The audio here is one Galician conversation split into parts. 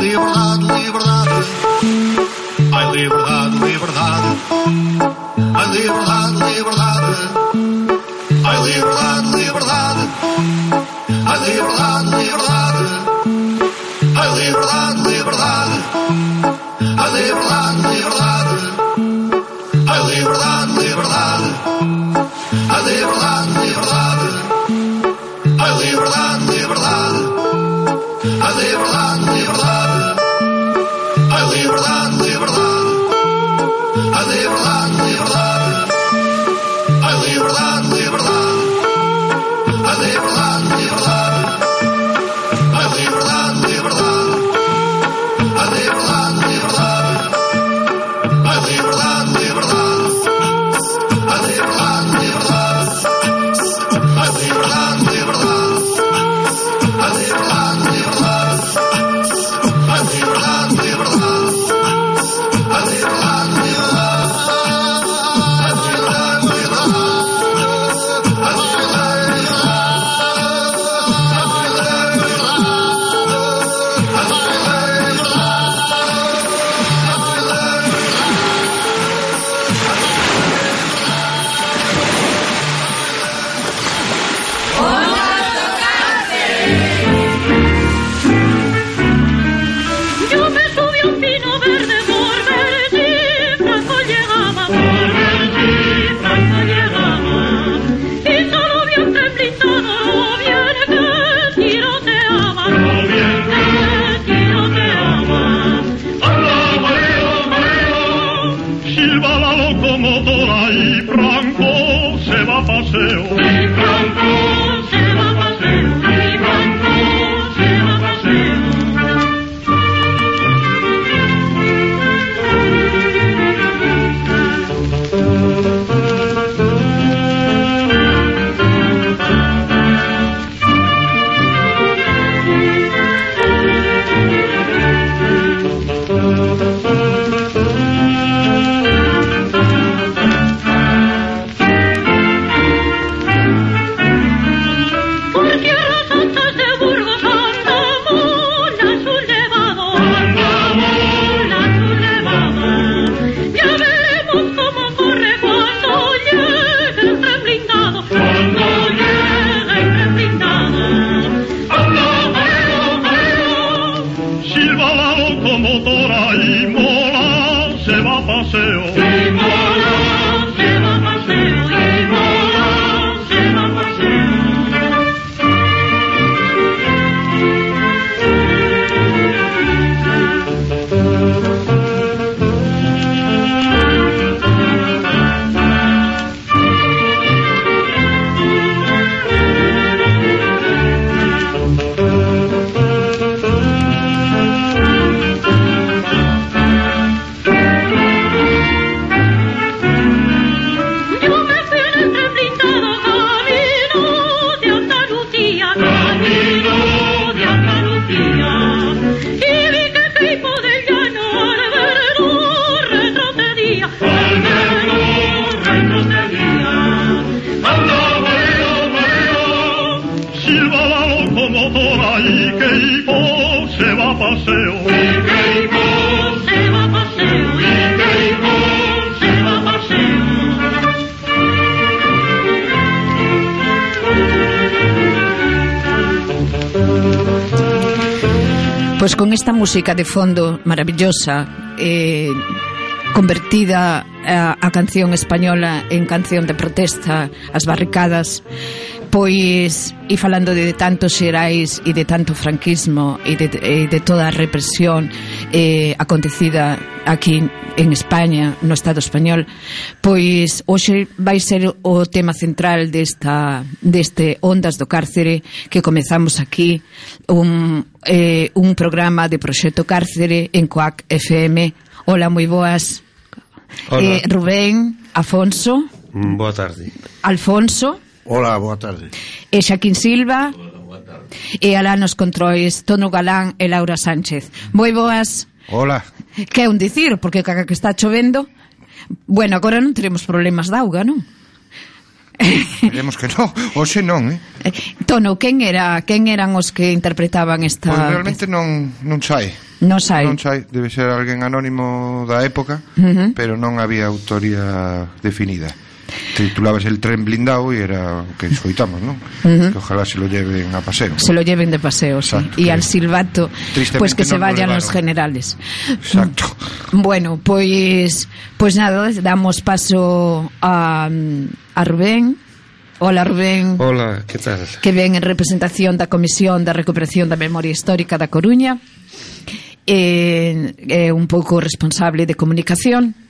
Liberdade, liberdade. Ai liberdade, liberdade. Ai liberdade, liberdade. Ai liberdade, liberdade. Ai liberdade, liberdade. Ai liberdade, liberdade. Ai liberdade, liberdade. Pois con esta música de fondo maravillosa eh, convertida a, a canción española en canción de protesta, as barricadas Pois, e falando de tantos xerais e de tanto franquismo e de, e de toda a represión eh, acontecida aquí en España, no Estado español, pois hoxe vai ser o tema central desta, deste Ondas do Cárcere que comezamos aquí un, eh, un programa de Proxecto Cárcere en COAC FM. Hola, moi boas. Hola. Eh, Rubén, Afonso. Mm, boa tarde. Alfonso. Hola, boa tarde. E Xaquín Silva. Hola, boa tarde. E Alá nos controis, Tono Galán e Laura Sánchez. Moi boas. Hola. Que é un dicir, porque caca que está chovendo. Bueno, agora non teremos problemas de auga, non? Esperemos que non, hoxe non, eh? eh Tono, quen era, quen eran os que interpretaban esta Pois pues realmente non non sai. Non sai. Non sai, debe ser alguén anónimo da época, uh -huh. pero non había autoría definida titulabas el tren blindado e era o que escoitamos, non? Uh -huh. Que ojalá se lo lleven a paseo. Se lo lleven de paseo, Exacto, sí. E al silbato, pues que no se vayan lo los generales. Exacto. Bueno, pois pues, pues nada, damos paso a, a Rubén. Ola, Rubén. Ola, que tal? Que ven en representación da Comisión da Recuperación da Memoria Histórica da Coruña. É, é un pouco responsable de comunicación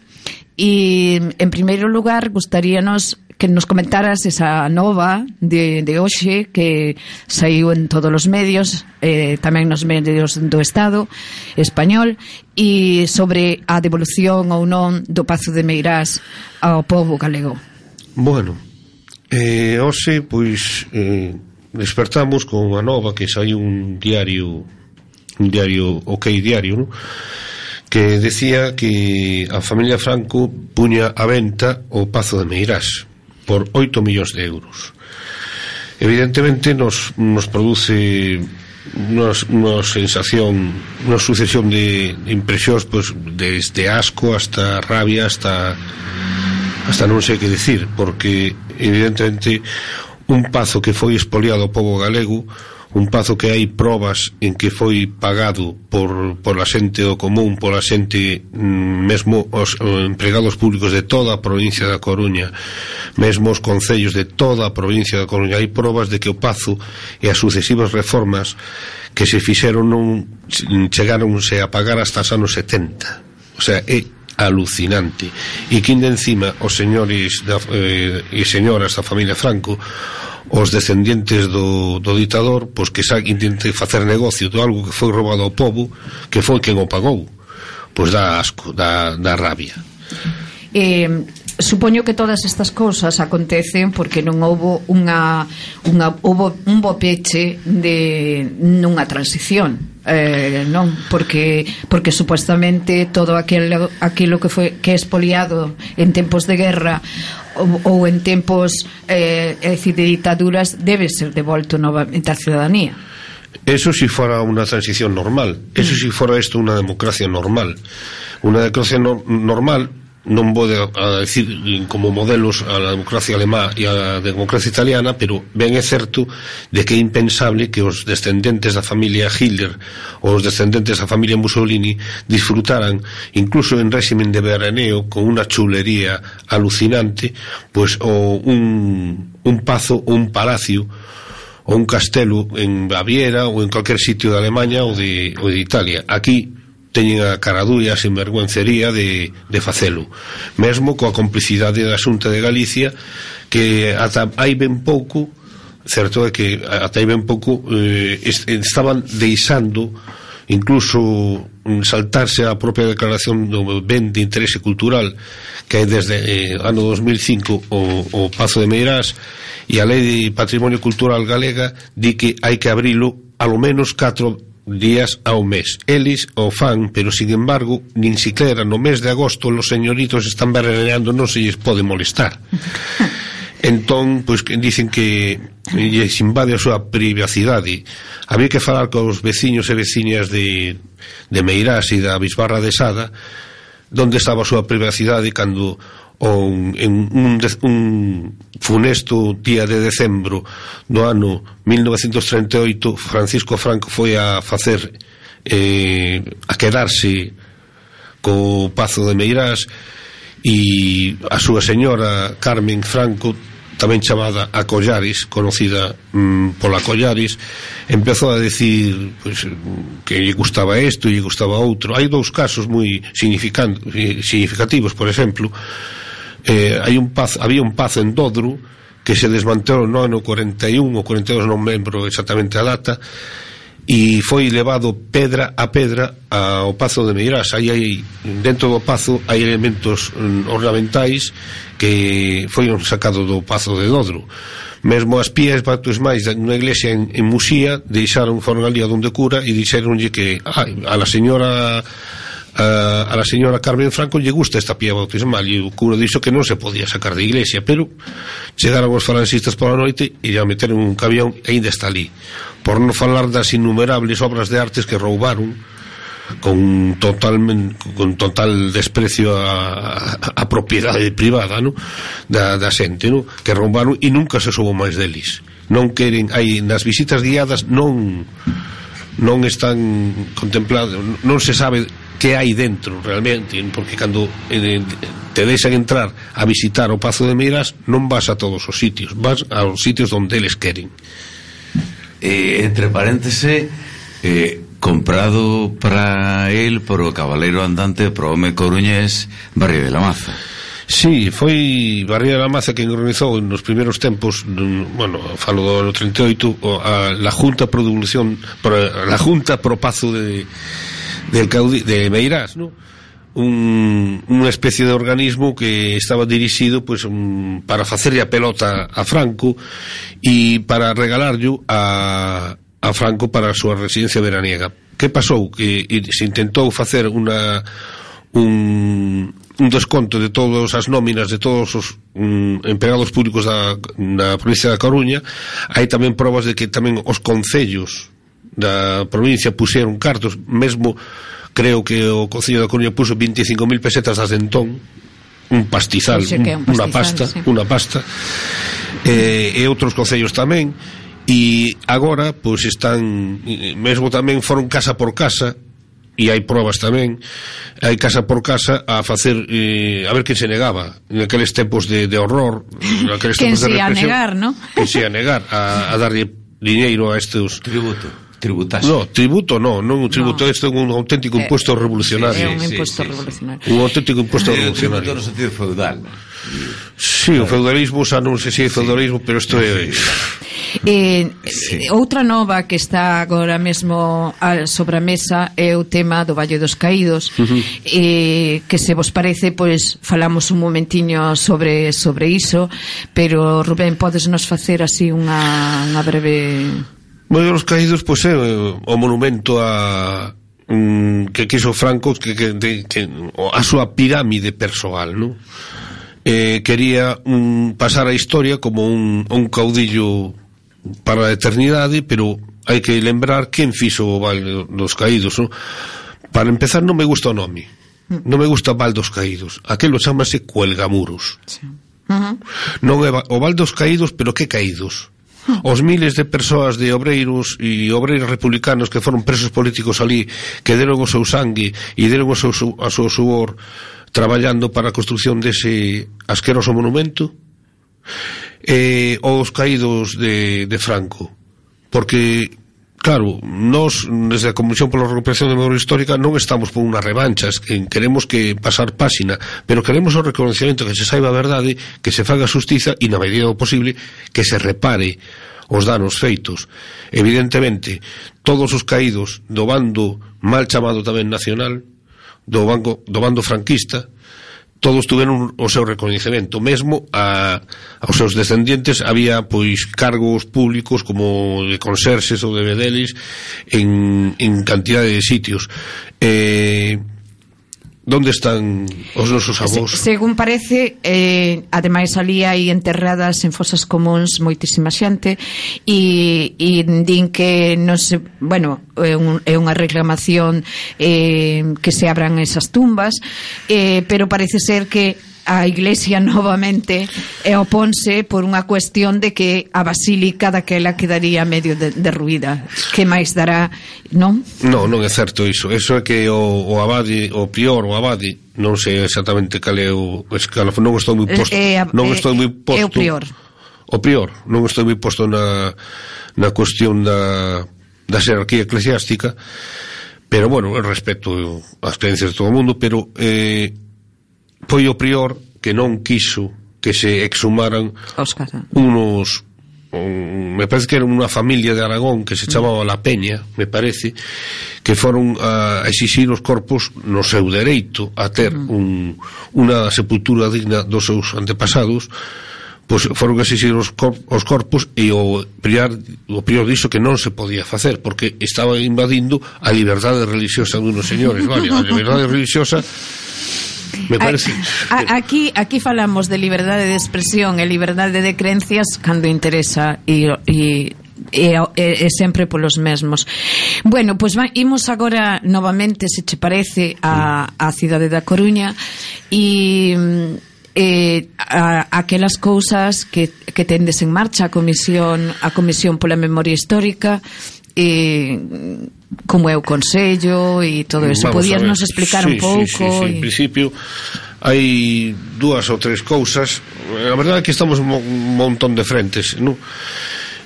E, en primeiro lugar, gustaríanos que nos comentaras esa nova de, de hoxe que saiu en todos os medios, eh, tamén nos medios do Estado español, e sobre a devolución ou non do Pazo de Meirás ao povo galego. Bueno, eh, hoxe, pois, eh, despertamos con a nova que saiu un diario, un diario, ok diario, non? que decía que a familia Franco puña a venta o Pazo de Meirás por 8 millóns de euros. Evidentemente nos, nos produce unha, unha sensación, unha sucesión de impresións pues, desde asco hasta rabia, hasta hasta non sei que decir, porque evidentemente un pazo que foi expoliado ao povo galego un pazo que hai probas en que foi pagado por, por a xente do común, por a xente mm, mesmo os eh, empregados públicos de toda a provincia da Coruña, mesmo os concellos de toda a provincia da Coruña, hai probas de que o pazo e as sucesivas reformas que se fixeron non chegaronse a pagar hasta os anos 70. O sea, é alucinante. E que de encima os señores da, eh, e señoras da familia Franco os descendientes do, do ditador pois que xa intente facer negocio de algo que foi roubado ao povo que foi quen o pagou. Pois dá asco, dá, dá rabia. Eh, supoño que todas estas cousas acontecen porque non houbo unha, unha houbo un bopeche de nunha transición eh, non? Porque porque supuestamente todo aquel aquilo que foi que é expoliado en tempos de guerra ou en tempos eh, é dicir, de dictaduras debe ser devolto novamente á ciudadanía. Eso si fuera una transición normal, eso si fuera esto una democracia normal. Una democracia no- normal non vou de, a decir como modelos a democracia alemá e a democracia italiana, pero ben é certo de que é impensable que os descendentes da familia Hitler ou os descendentes da familia Mussolini disfrutaran, incluso en régimen de veraneo, con unha chulería alucinante, pois ou un, un pazo ou un palacio ou un castelo en Baviera ou en cualquier sitio de Alemanha ou de, ou de Italia. Aquí teñen a caradulla, a sinvergüencería de, de facelo. Mesmo coa complicidade da Xunta de Galicia, que ata hai ben pouco, certo é que ata hai ben pouco, eh, estaban deixando incluso mm, saltarse a propia declaración do ben de interese cultural que hai desde eh, ano 2005 o, o Pazo de Meirás e a Lei de Patrimonio Cultural Galega di que hai que abrilo a lo menos 4 días ao mes. Eles o fan, pero sin embargo, nin siquiera no mes de agosto los señoritos están barrereando, non se lles pode molestar. entón, pois que dicen que lles invade a súa privacidade. Había que falar cos veciños e veciñas de, de Meirás e da Bisbarra de Sada, onde estaba a súa privacidade cando ou en un, un funesto día de decembro do ano 1938 Francisco Franco foi a facer eh, a quedarse co Pazo de Meirás e a súa señora Carmen Franco tamén chamada a Collares, conocida mm, pola Collares, empezou a decir pues, que lle gustaba isto e lle gustaba outro. Hai dous casos moi eh, significativos, por exemplo, eh, hai un paz, había un paz en Dodru que se desmantelou no ano 41 ou 42 non membro exactamente a data e foi levado pedra a pedra ao Pazo de Meirás. Aí hai, dentro do Pazo hai elementos mm, ornamentais que foron sacados do Pazo de Dodro mesmo as pías batos máis nunha iglesia en, en Musía deixaron foron ali a donde cura e dixeronlle que a, a la señora a, a la señora Carmen Franco lle gusta esta pía bautismal e o cura dixo que non se podía sacar de iglesia pero chegaron os francistas pola noite e a meteron un camión e ainda está ali por non falar das innumerables obras de artes que roubaron con total con total desprecio a, a, a propiedade privada no? da, da xente no? que roubaron e nunca se soubo máis deles non queren hai nas visitas guiadas non non están contemplados non se sabe que hai dentro realmente, porque cando eh, te deixan entrar a visitar o Pazo de Meirás non vas a todos os sitios, vas aos sitios onde eles queren. Eh, entre paréntese, eh, comprado para el por o Cabalero Andante pro Home Coruñés Barrio de la Maza. Sí, foi Barrio de la Maza quen organizou nos primeiros tempos, bueno, falo do ano 38, a, la Junta Producción, a, la Junta Pro Pazo de del caudi de Meirás, ¿no? un, unha especie de organismo que estaba dirixido pues, un, para facerlle a pelota a Franco e para regalarlo a, a Franco para a súa residencia veraniega. Que pasou? Que e, se intentou facer unha un, un desconto de todas as nóminas de todos os um, empregados públicos da, na provincia da Coruña hai tamén probas de que tamén os concellos da provincia puxeron cartos, mesmo creo que o Concello da Coruña puxo 25.000 pesetas a centón, un pastizal, un, un pastizal unha pasta, sí. unha pasta. Eh, e outros concellos tamén e agora pois están mesmo tamén foron casa por casa e hai probas tamén hai casa por casa a facer eh, a ver que se negaba naqueles tempos de, de horror naqueles tempos de represión a negar, no? que se a negar a, a darlle diñeiro a estes tributo tributaxe. No, tributo no, non un tributo, no. isto é un auténtico imposto eh, revolucionario. É un imposto sí, revolucionario. Sí, sí. Un auténtico imposto eh, revolucionario. no sentido feudal. Sí, o feudalismo, xa non sei se é feudalismo, pero isto é... Eh, sí. Eh, outra nova que está agora mesmo sobre a mesa é o tema do Valle dos Caídos eh, que se vos parece pois falamos un momentiño sobre sobre iso pero Rubén podes nos facer así unha, unha breve Bueno, dos caídos, pois pues, é o monumento a mm, que quiso Franco que, que, de, que a súa pirámide persoal, non? Eh, quería un, pasar a historia como un, un caudillo para a eternidade, pero hai que lembrar quen fixo o Val dos Caídos, non? Para empezar, non me gusta o nome. Non me gusta Val dos Caídos. Aquelo chamase Cuelgamuros. Sí. Uh -huh. Non é o Val dos Caídos, pero que caídos? os miles de persoas de obreiros e obreiros republicanos que foron presos políticos ali, que deron o seu sangue e deron o seu, a seu suor traballando para a construcción dese asqueroso monumento, eh, os caídos de, de Franco, porque Claro, nós, desde a Comisión pola Recuperación de Memoria Histórica, non estamos por unha revancha, queremos que pasar páxina, pero queremos o reconocimiento que se saiba a verdade, que se faga justiza e, na medida do posible, que se repare os danos feitos. Evidentemente, todos os caídos do bando mal chamado tamén nacional, do, banco, do bando franquista, todos tuveron o seu recoñecemento, mesmo a, aos seus descendientes había pois cargos públicos como de conserxes ou de bedeles en, en cantidade de sitios. Eh, Donde están os nosos avós? Se, según parece, eh, ademais ali hai enterradas en fosas comuns moitísima xente e, e din que non se, bueno, é, un, é unha reclamación eh, que se abran esas tumbas, eh, pero parece ser que a Iglesia novamente e oponse por unha cuestión de que a basílica daquela quedaría medio de, derruída. Que máis dará, non? Non, non é certo iso. Eso é que o, o abade, o prior, o abade, non sei exactamente cal é o escalafón, non estou moi posto. É, non estou eh, moi posto. É o prior. O prior, non estou moi posto na na cuestión da da xerarquía eclesiástica, pero bueno, respecto ás creencias de todo o mundo, pero eh foi o prior que non quiso que se exhumaran unos un, me parece que era unha familia de Aragón que se mm. chamaba La Peña, me parece, que foron a exixir os corpos no seu dereito a ter mm. un, unha sepultura digna dos seus antepasados, pois foron exixir os, cor, os corpos e o prior, o prior dixo que non se podía facer porque estaba invadindo a liberdade religiosa dunos señores, vale, a liberdade religiosa Me parece... A, aquí aquí falamos de liberdade de expresión e liberdade de creencias cando interesa e, e e, e, e sempre polos mesmos. Bueno, pois pues, imos agora novamente, se che parece, a, a cidade da Coruña e eh, a, aquelas cousas que, que tendes en marcha a Comisión, a Comisión pola Memoria Histórica e eh, como é o Consello e todo mm, eso. Vamos Podías nos explicar sí, un pouco? Sí, sí, sí. E... En principio, hai dúas ou tres cousas. A verdade é que estamos un montón de frentes, non?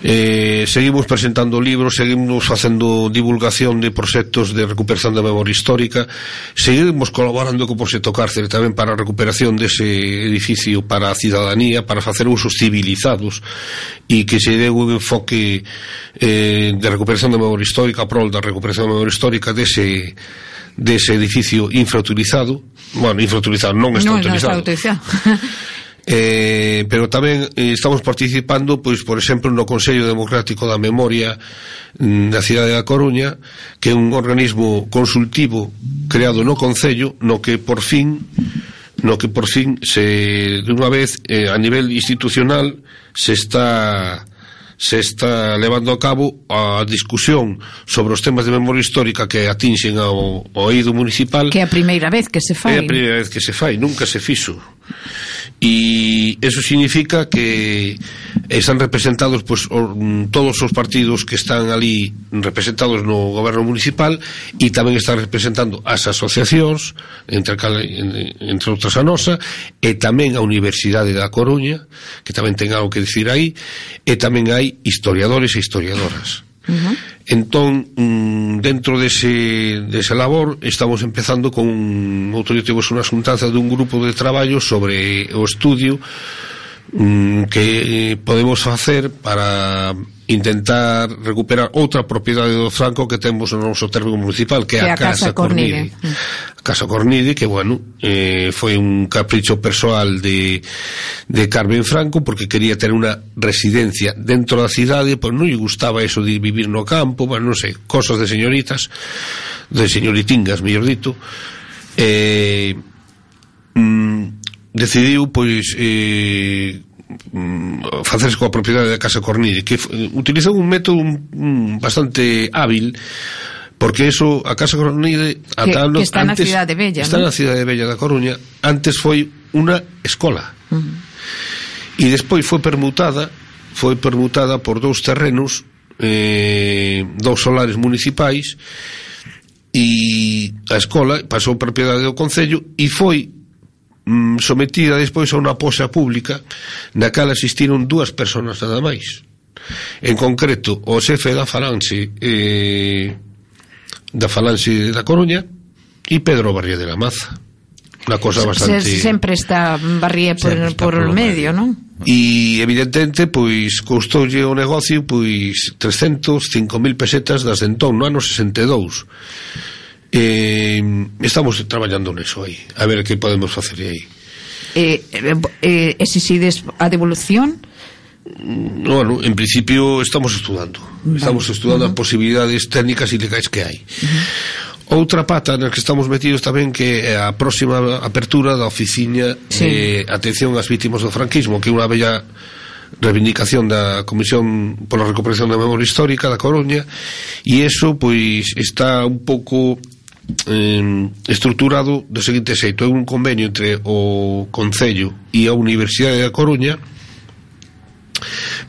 Eh, seguimos presentando libros, seguimos facendo divulgación de proxectos de recuperación da memoria histórica, seguimos colaborando co proxecto cárcere tamén para a recuperación dese edificio para a cidadanía, para facer usos civilizados e que se dé un enfoque eh, de recuperación da memoria histórica, a prol da recuperación da memoria histórica dese dese edificio infrautilizado, bueno, infrautilizado, non está non, utilizado. Non está utilizado. eh, pero tamén eh, estamos participando pois por exemplo no Consello Democrático da Memoria mm, da cidade da Coruña que é un organismo consultivo creado no Concello no que por fin no que por fin se de unha vez eh, a nivel institucional se está se está levando a cabo a discusión sobre os temas de memoria histórica que atinxen ao, ao eido municipal. Que é a primeira vez que se fai. É a primeira vez que se fai, nunca se fixo e eso significa que están representados pues, mm, todos os partidos que están ali representados no goberno municipal e tamén están representando as asociacións entre, entre outras a nosa e tamén a Universidade da Coruña que tamén ten algo que dicir aí e tamén hai historiadores e historiadoras. Uh -huh. Entón, mm, dentro dese, dese labor, estamos empezando con outro día tivemos unha xuntanza dun grupo de traballo sobre o estudio mm, que eh, podemos facer para intentar recuperar outra propiedade do Franco que temos no noso termo municipal, que é a, Casa, Casa Cornide. Cornide. Casa Cornide, que, bueno, eh, foi un capricho persoal de, de Carmen Franco, porque quería ter unha residencia dentro da cidade, pois non lle gustaba eso de vivir no campo, bueno, non sei, cosas de señoritas, de señoritingas, mellor dito, eh, mm, decidiu, pois, eh, Mm, facerse coa propiedade da Casa Cornide que utilizou un método bastante hábil porque eso a Casa Cornide ata que, que está antes, na cidade Bella está ¿no? na cidade Bella da Coruña antes foi unha escola uh -huh. e despois foi permutada foi permutada por dous terrenos eh, dous solares municipais e a escola pasou propiedade do Concello e foi mm, sometida despois a unha posa pública na cal asistiron dúas personas nada máis. En concreto, o xefe da Falange eh, da Falange da Coruña e Pedro Barría de la Maza. unha cosa bastante... Se, sempre está Barría por, está por, por o medio, medio. non? E evidentemente, pois, costoulle o negocio, pois, 305.000 pesetas das entón, no ano 62 eh, estamos traballando neso aí a ver que podemos facer aí eh, eh, exixides eh, a devolución No, en principio estamos estudando vale. Estamos estudando uh -huh. as posibilidades técnicas e legais que hai uh -huh. Outra pata na que estamos metidos tamén que é a próxima apertura da oficina sí. de atención ás vítimas do franquismo, que é unha bella reivindicación da Comisión pola Recuperación da Memoria Histórica da Coruña e eso pois está un pouco eh, estruturado do seguinte xeito. É un convenio entre o Concello e a Universidade da Coruña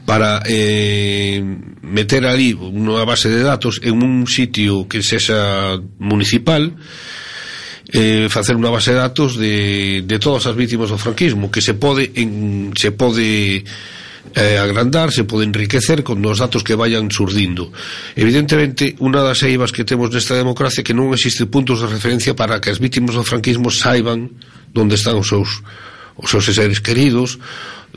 para eh, meter ali unha base de datos en un sitio que sexa municipal eh, facer unha base de datos de, de todas as vítimas do franquismo que se pode en, se pode eh, agrandarse, pode enriquecer con os datos que vayan surdindo. Evidentemente, unha das eivas que temos nesta democracia que non existe puntos de referencia para que as vítimas do franquismo saiban onde están os seus os seus seres queridos,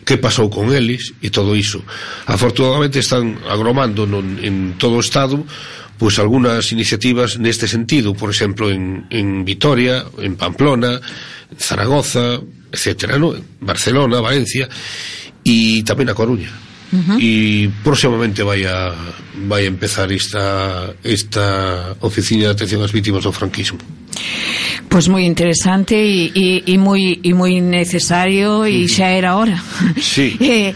que pasou con eles e todo iso. Afortunadamente están agromando non, en todo o Estado pois algunhas iniciativas neste sentido, por exemplo, en, en Vitoria, en Pamplona, en Zaragoza, etcétera, no? Barcelona, Valencia, e tamén a Coruña. Uh -huh. E próximamente vai a vai a empezar esta esta oficina de atención ás vítimas do franquismo. Pois moi interesante e, e, e moi e moi necesario e xa era hora. Sí. eh,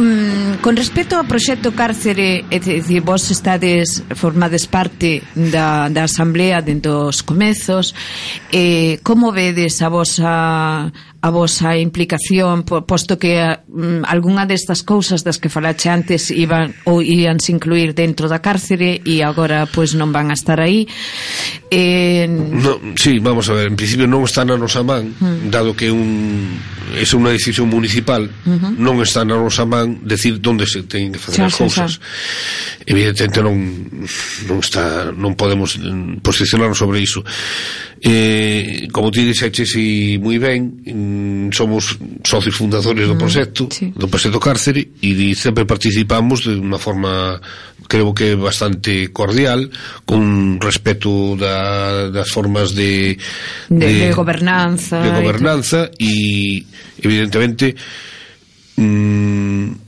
mm, con respecto ao proxecto cárcere, é dicir, vos estades formades parte da, da asamblea dentro dos comezos, eh, como vedes a vosa a vosa implicación, posto que eh, mm, algunha destas cousas das que falache antes iban ou íanse incluir dentro da cárcere e agora pois non van a estar aí. Eh... No, sí, vamos a ver, en principio non está na nosa man, mm. dado que un é unha decisión municipal, uh -huh. non está na nosa man decir onde se teñen que facer xa, as cousas. Xa. Evidentemente non non está non podemos posicionarnos sobre iso. Eh, como ti dixeche moi ben, mm, somos socios fundadores do mm, proxecto, mm, sí. do proxecto Cárcere, e sempre participamos de unha forma, creo que bastante cordial, con respeto da, das formas de... De, de, de gobernanza. De gobernanza, e, e evidentemente... Mm,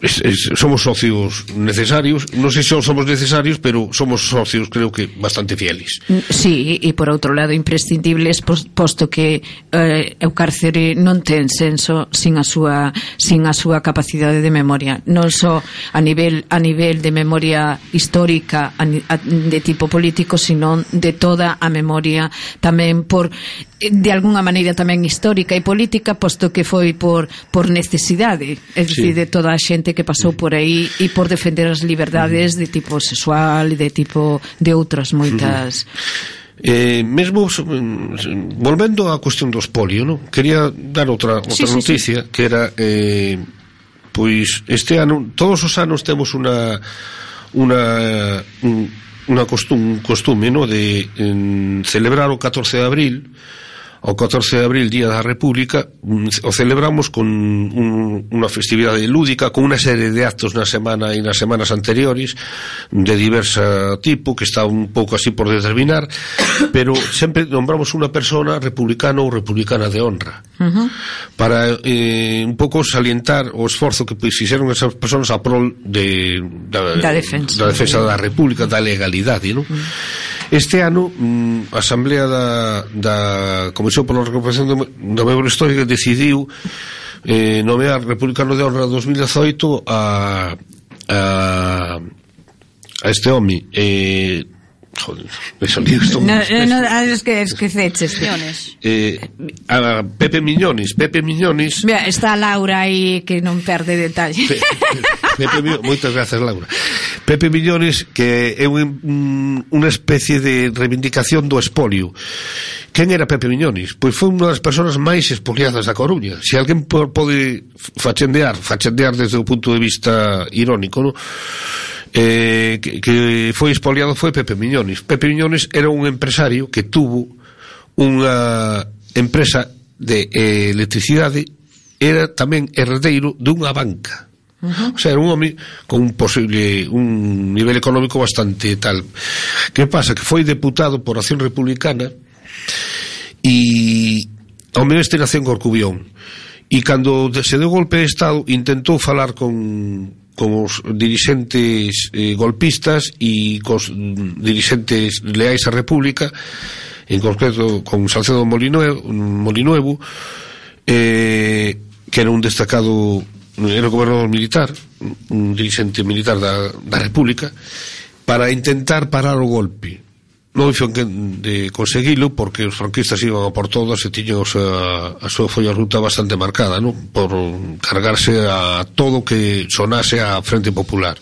es, es, somos socios necesarios, non sei se somos necesarios, pero somos socios creo que bastante fieles. Sí, e por outro lado imprescindibles posto que eh, o cárcere non ten senso sin a súa sin a súa capacidade de memoria, non só a nivel a nivel de memoria histórica a, a, de tipo político, sino de toda a memoria tamén por de algunha maneira tamén histórica e política, posto que foi por, por necesidade, é dicir, sí. de toda a xente que pasou por aí e por defender as liberdades de tipo sexual e de tipo de outras moitas... Eh, mesmo mm, volvendo á cuestión dos polio, non? Quería dar outra outra sí, sí, noticia sí. que era eh, pois este ano todos os anos temos unha unha un, unha costum, costume, no, de en, celebrar o 14 de abril o 14 de abril, Día da República, mm, o celebramos con un, unha festividade lúdica, con unha serie de actos na semana e nas semanas anteriores, de diversa tipo, que está un pouco así por determinar, pero sempre nombramos unha persona republicana ou republicana de honra, uh -huh. para eh, un pouco salientar o esforzo que pois, fixeron esas personas a prol de, da, da defensa da, defensa da República, da legalidade, non? Uh -huh Este ano mm, a Asamblea da, da Comisión pola Recuperación do, do Membro Histórico decidiu eh, nomear Republicano de Honra 2018 a, a, a este home. Eh, joder, me salió isto no, no, no, es que esqueceches Miñones eh, eh, a Pepe Miñones Pepe Miñones. Mira, está Laura aí que non perde detalle Pe, Pepe Millones, moitas gracias Laura. Pepe Millones que é un, unha especie de reivindicación do espolio. Quen era Pepe Millones? Pois foi unha das persoas máis espoliadas da Coruña. Se alguén pode fachendear, fachendear desde o punto de vista irónico, no? eh, que, que foi espoliado foi Pepe Miñones. Pepe Miñones era un empresario que tuvo unha empresa de eh, electricidade era tamén herdeiro dunha banca -huh. O sea, era un home con un posible un nivel económico bastante tal. Que pasa? Que foi deputado por Acción Republicana e ao meu este nació en Corcubión. E cando se deu golpe de Estado intentou falar con con os dirixentes eh, golpistas e cos dirixentes leais á República, en concreto con Salcedo Molinuevo, Molinuevo eh, que era un destacado era o gobernador militar, un dirigente militar da, da República, para intentar parar o golpe. Non foi de conseguilo porque os franquistas iban a por todas e tiñan a súa, a súa folla ruta bastante marcada, non? por cargarse a todo que sonase a Frente Popular.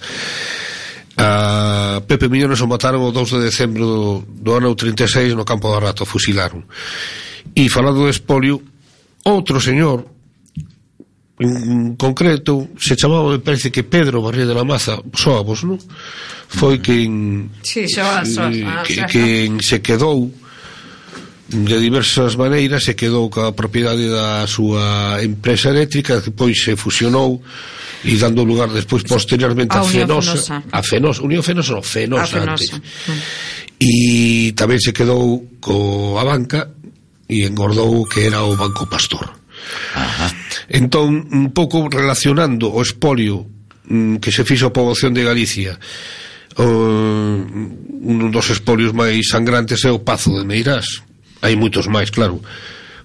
A Pepe Millones o mataron o 2 de decembro do, do ano 36 no campo do Rato, fusilaron. E falando de espolio, outro señor, Pois, en concreto se chamaba, me parece que Pedro Barría de la Maza, Soabos, non? Foi quen sí, soa, soa, ah, eh, que, quen se quedou de diversas maneiras se quedou ca propiedade da súa empresa eléctrica que pois se fusionou e dando lugar despois posteriormente a, a Fenosa, Fenosa, a Fenosa, Unión Fenosa, no, Fenosa, a Fenosa. antes. Mm. E tamén se quedou coa banca e engordou que era o Banco Pastor. Ajá. Entón, un pouco relacionando o espolio mm, que se fixo a poboación de Galicia o, mm, un dos espolios máis sangrantes é o Pazo de Meirás. Hai moitos máis, claro.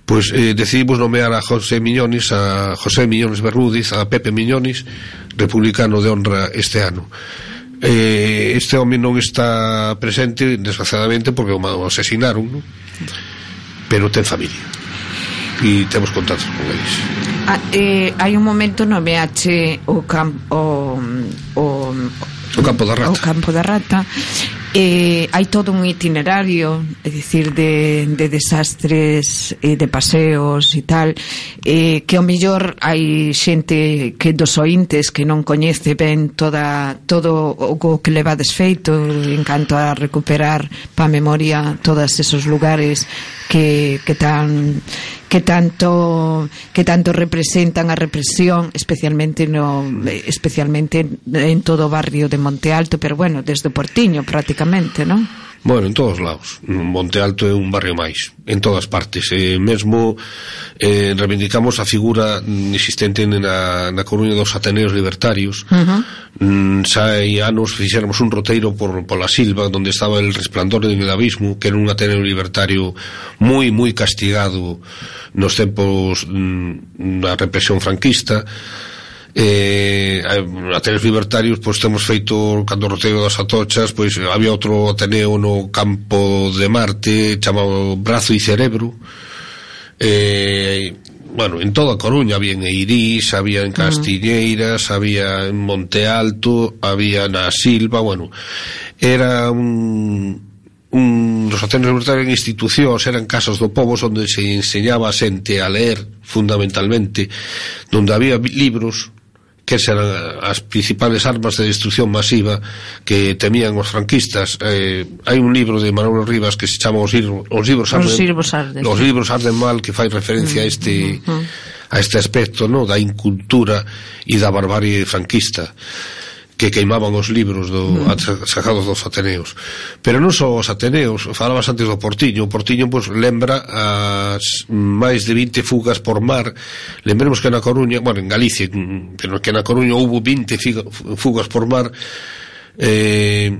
Pois eh, decidimos nomear a José Miñones a José Miñones Berrúdiz a Pepe Miñones republicano de honra este ano. Eh, este home non está presente desgraciadamente porque o asesinaron non? pero ten familia e temos contactos con eles. Ah, eh, hai un momento no BH o, camp, o, o, o campo da rata. o campo da rata. Eh, hai todo un itinerario, é dicir, de, de desastres, eh, de paseos e tal, eh, que ao millor hai xente que dos ointes que non coñece ben toda, todo o que leva desfeito en canto a recuperar pa memoria todos esos lugares que, que tan que tanto que tanto representan a represión especialmente no especialmente en todo o barrio de Monte Alto, pero bueno, desde Portiño prácticamente, non? Bueno, en todos lados. Monte Alto é un barrio máis, en todas partes. E mesmo eh, reivindicamos a figura existente na, na Coruña dos Ateneos Libertarios. Uh -huh. mm, Sai anos fixéramos un roteiro por, por la Silva, onde estaba el resplandor del abismo, que era un Ateneo Libertario moi, moi castigado nos tempos mm, da represión franquista eh, eh ateneos libertarios pois temos feito cando roteo das atochas pois había outro ateneo no campo de Marte chamado Brazo e Cerebro. Eh, bueno, en toda Coruña había en Eirís, había en mm. Castiñeiras, había en Monte Alto, había na Silva, bueno, era un un, os atenos libertarios en institucións eran casas do povo onde se enseñaba a xente a ler fundamentalmente donde había libros que serán eh, as principales armas de destrucción masiva que temían os franquistas. Eh, hai un libro de Manolo Rivas que se chama Os, libros, os libros arden, os libros arden, os libros arden mal que fai referencia a mm, este uh -huh. a este aspecto, no, da incultura e da barbarie franquista que queimaban os libros do, mm. sacados dos Ateneos. Pero non só os Ateneos falabas antes do Portiño. O Portiño pois, lembra as máis de 20 fugas por mar. Lembremos que na Coruña bueno, en Galicia mm, pero que na Coruña houve 20 fugas por mar eh,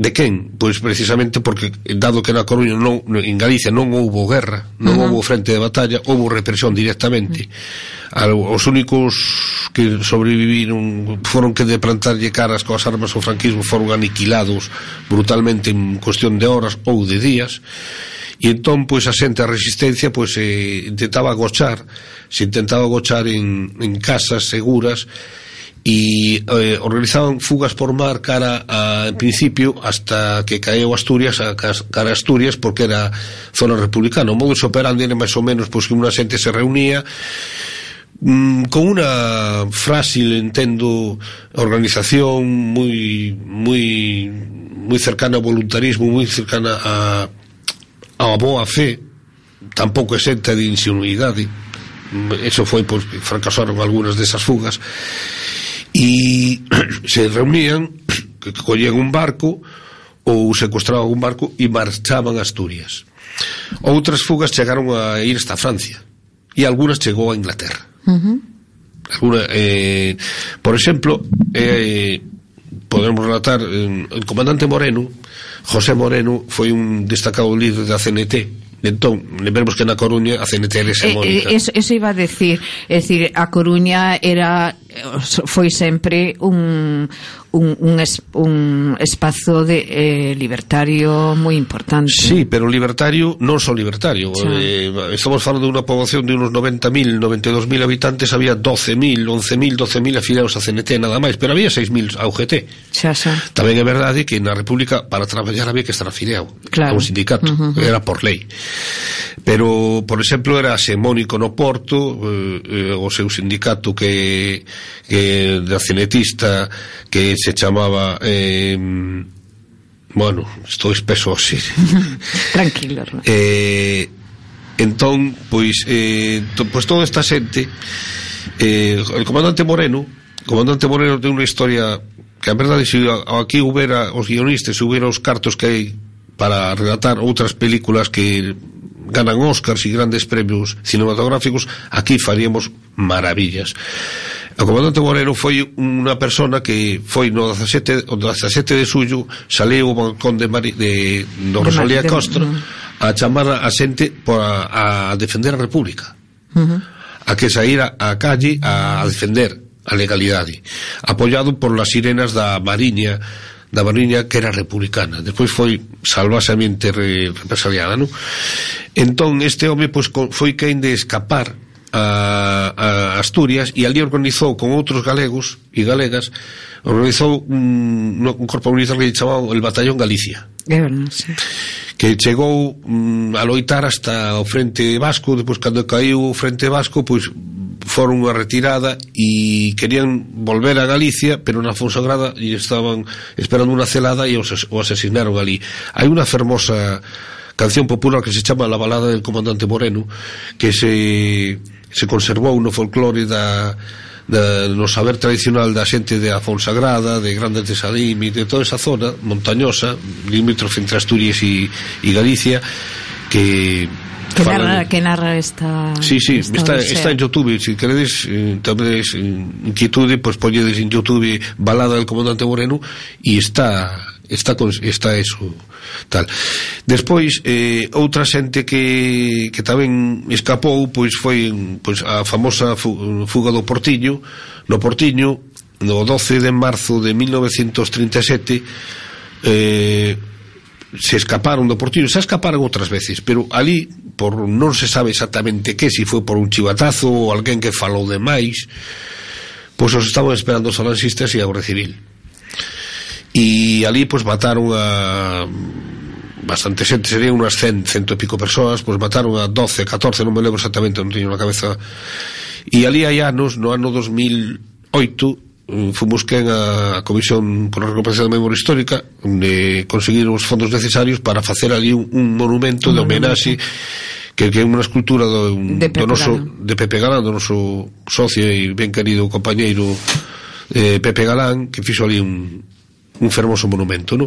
de quen? Pois precisamente porque dado que na Coruña non, en Galicia non houbo guerra, non uh -huh. houbo frente de batalla, houbo represión directamente. Uh -huh. Os únicos que sobreviviron foron que de plantarlle caras coas armas ao franquismo foron aniquilados brutalmente en cuestión de horas ou de días. E entón, pois, a xente, a resistencia, pois, eh, intentaba agochar, se intentaba agochar en, en casas seguras, e eh, organizaban fugas por mar cara a, en principio hasta que caeu Asturias a, cara a Asturias porque era zona republicana. O modus operandi era máis ou menos pois que unha xente se reunía mmm, con una frágil entendo organización moi moi moi cercana ao voluntarismo moi cercana a a boa fe. Tampouco exenta de insinuidade. Eso foi pois fracasaron algunhas desas fugas e se reunían que collían un barco ou secuestraban un barco e marchaban a Asturias outras fugas chegaron a ir hasta Francia e algunhas chegou a Inglaterra uh -huh. Alguna, eh, por exemplo eh, podemos relatar eh, el comandante Moreno José Moreno foi un destacado líder da CNT Entón, lembremos que na Coruña a CNT era hegemónica. Eh, eh, eso, eso iba a decir, é decir, a Coruña era foi sempre un, un, un, es, un espazo de eh, libertario moi importante. Sí, pero libertario non só libertario. Eh, estamos falando de unha poboación de unos 90.000, 92.000 habitantes, había 12.000, 11.000, 12.000 afiliados a CNT nada máis, pero había 6.000 a UGT. Xa, xa. Tamén é verdade que na República para traballar había que estar afiliado claro. a un sindicato, uh -huh. era por lei. Pero, por exemplo, era semónico no Porto, eh, eh, o seu sindicato que que da cinetista que se chamaba eh, bueno, estou espeso así tranquilo eh, entón, pois eh, to, pois toda esta xente eh, el comandante Moreno o comandante Moreno ten unha historia que a verdade se aquí houbera os guionistas se houbera os cartos que hai para relatar outras películas que ganan Óscars e grandes premios cinematográficos, aquí faríamos maravillas. O comandante Moreno foi unha persona que foi no 17, o 17 de suyo saleu o balcón de, Mari, de, do de Rosalía Castro a chamar a xente para, a defender a República. Uh -huh. A que saíra a calle a defender a legalidade. Apoiado por las sirenas da Mariña, da Mariña que era republicana. Despois foi salvasamente re, represaliada non? entón este home pois, foi quen de escapar a, a Asturias e ali organizou con outros galegos e galegas organizou un, un corpo militar que chamaba el Batallón Galicia. É verdade, sí. Que chegou mm, a loitar hasta o Frente Vasco, depois cando caiu o Frente Vasco, pois foron unha retirada e querían volver a Galicia, pero na Fonsagrada e estaban esperando unha celada e os, o asesinaron ali. Hai unha fermosa canción popular que se chama La balada del comandante Moreno, que se, se conservou no folclore da, da, no saber tradicional da xente de a Fonsagrada, de Grande e de toda esa zona montañosa, limítrofe entre Asturias e, e Galicia, que Que narra, que narra esta Sí, sí, esta, está en Youtube Se si queredes, eh, tedes eh, inquietude Pois pues, poñedes en Youtube Balada del comandante Moreno E está está, está eso tal. Despois eh, outra xente que, que tamén escapou pois foi pois a famosa fuga do Portiño, no Portiño no 12 de marzo de 1937 eh, se escaparon do Portiño, se escaparon outras veces, pero ali por non se sabe exactamente que, si foi por un chivatazo ou alguén que falou de máis, pois os estaban esperando os falanxistas e a Guardia Civil. E ali, pois, mataron a bastante xente, serían unhas 100, cento e pico persoas, pois mataron a 12, 14, non me lembro exactamente, non teño na cabeza. E ali hai anos, no ano 2008 Mm, fomos quen a Comisión por a Recuperación da Memoria Histórica de conseguir os fondos necesarios para facer ali un, un monumento un de homenaxe que, que é unha escultura do, de Pepe do noso, Galán. de Pepe Galán, do noso socio e ben querido compañeiro eh, Pepe Galán, que fixo ali un, un fermoso monumento, non?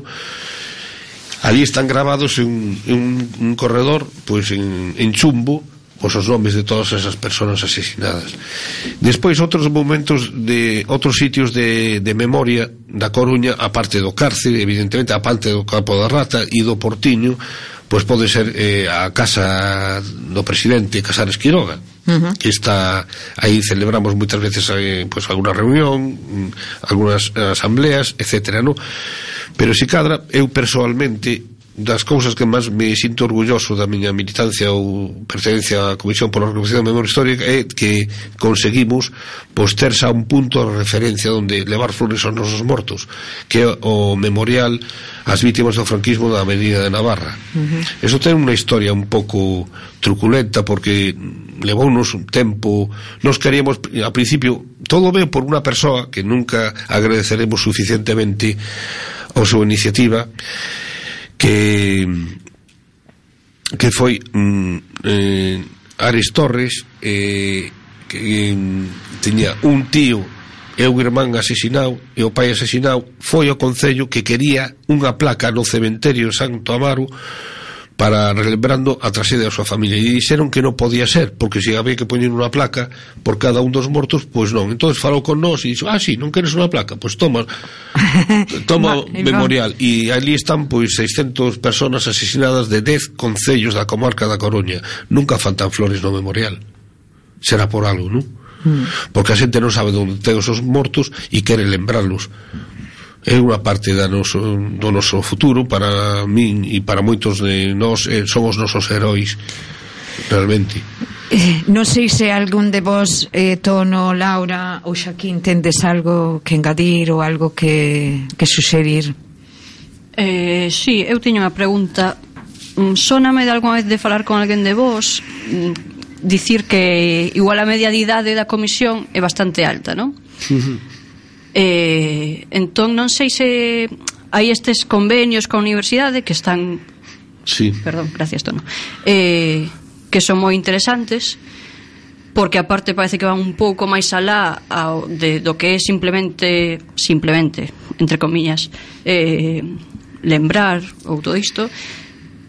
Ali están grabados en, en un, un corredor, pois en, en chumbo, os os nomes de todas esas persoas asesinadas. Despois outros momentos de outros sitios de, de memoria da Coruña, a parte do cárcere, evidentemente a parte do Capo da Rata e do Portiño, pois pode ser eh, a casa do presidente Casares Quiroga, Uh -huh. que está aí celebramos moitas veces eh, pois alguna reunión, mm, algunhas asambleas, etcétera, no? Pero si cadra, eu persoalmente das cousas que máis me sinto orgulloso da miña militancia ou pertenencia á Comisión pola Recuperación da Memoria Histórica é que conseguimos pois terse a un punto de referencia onde levar flores aos nosos mortos que é o memorial ás vítimas do franquismo da Avenida de Navarra uh -huh. eso ten unha historia un pouco truculenta porque levounos un tempo nos queríamos, a principio todo veo por unha persoa que nunca agradeceremos suficientemente a súa iniciativa que que foi mm, eh, Ares Torres eh, que eh, tiña un tío e un irmán asesinado e o pai asesinado foi o Concello que quería unha placa no cementerio Santo Amaro para relembrando a traxedia da súa familia. E dixeron que non podía ser porque se había que poñer unha placa por cada un dos mortos pois non, entón falou con nós e dixo ah si, sí, non queres unha placa, pois toma toma no, memorial. E ali están pois 600 personas asesinadas de 10 concellos da comarca da Coruña. Nunca faltan flores no memorial. Será por algo, non? Mm. Porque a xente non sabe onde ten os seus mortos e quere lembrarlos é unha parte da noso, do noso futuro para min e para moitos de nós eh, son os nosos heróis realmente. Eh, non sei se algún de vos eh, Tono, Laura ou Xaquín tendes algo que engadir ou algo que, que suxerir. Eh, Si, sí, eu teño unha pregunta. Mm, sóname de algunha vez de falar con alguén de vos mm, dicir que igual a media de idade da comisión é bastante alta, non? Uh -huh Eh, entón non sei se hai estes convenios coa universidade que están sí. perdón, gracias Tono eh, que son moi interesantes porque aparte parece que van un pouco máis alá ao, de, do que é simplemente simplemente, entre comillas eh, lembrar ou todo isto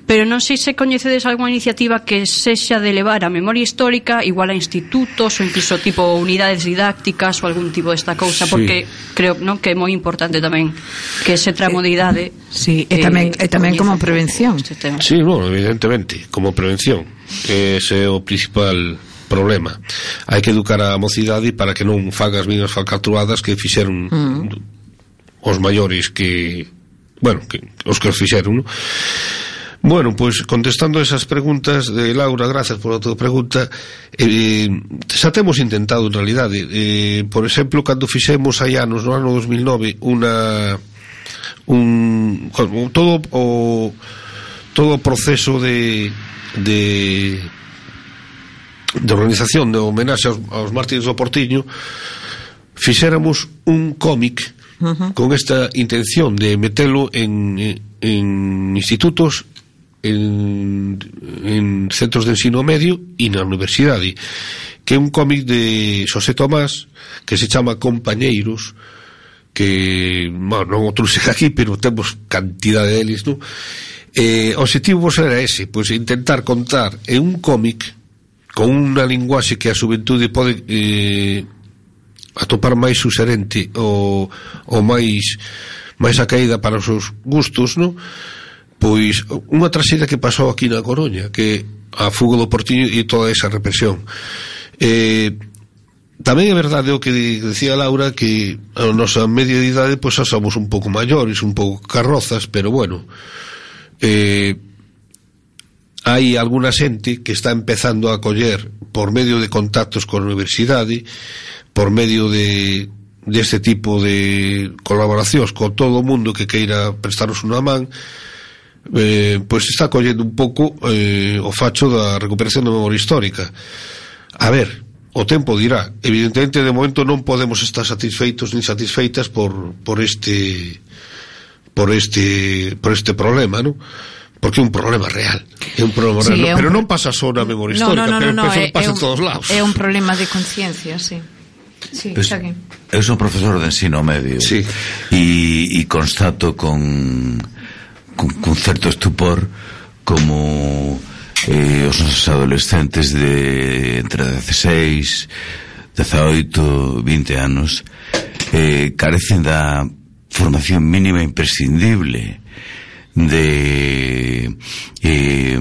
pero non sei se coñecedes algunha iniciativa que sexa de levar a memoria histórica igual a institutos ou incluso tipo unidades didácticas ou algún tipo desta cousa sí. porque creo non que é moi importante tamén que ese tramo de eh, idade sí, e eh, tamén, eh, e tamén como prevención este tema. Sí, bueno, evidentemente, como prevención ese é o principal problema hai que educar a mocidade para que non faga as mesmas falcatruadas que fixeron mm. os maiores que bueno, que, os que os fixeron non? Bueno, pois pues, contestando esas preguntas de Laura, gracias por a tua pregunta eh, xa temos intentado en realidade eh, por exemplo, cando fixemos hai anos no ano 2009 una un, todo o todo o proceso de de de organización de homenaxe aos, aos mártires do Portiño fixéramos un cómic uh -huh. con esta intención de metelo en, en institutos en, en centros de ensino medio e na universidade que é un cómic de Xosé Tomás que se chama Compañeiros que, bueno, non o truxe aquí pero temos cantidade deles non? Eh, o objetivo era ese pois intentar contar en un cómic con unha linguaxe que a xuventude pode eh, atopar máis suxerente ou, ou máis máis a caída para os seus gustos, non? pois unha traxedia que pasou aquí na Coruña, que a fuga do Portiño e toda esa represión. Eh, tamén é verdade o que decía Laura que a nosa media de idade pois xa somos un pouco maiores, un pouco carrozas, pero bueno. Eh, hai alguna xente que está empezando a coller por medio de contactos con a universidade, por medio de deste de tipo de colaboracións con todo o mundo que queira prestaros unha man, eh, pois está collendo un pouco eh, o facho da recuperación da memoria histórica. A ver, o tempo dirá. Evidentemente, de momento non podemos estar satisfeitos nin satisfeitas por, por este por este por este problema, non? porque é un problema real. É un problema sí, real, pero non pasa só na memoria histórica, no, no, no, no, no, pasa é, en todos lados. É un problema de conciencia, sí. Sí, pues, eu son profesor de ensino medio sí. e, e constato con con, con certo estupor como eh, os nosos adolescentes de entre 16, 18, 20 anos eh, carecen da formación mínima imprescindible de eh,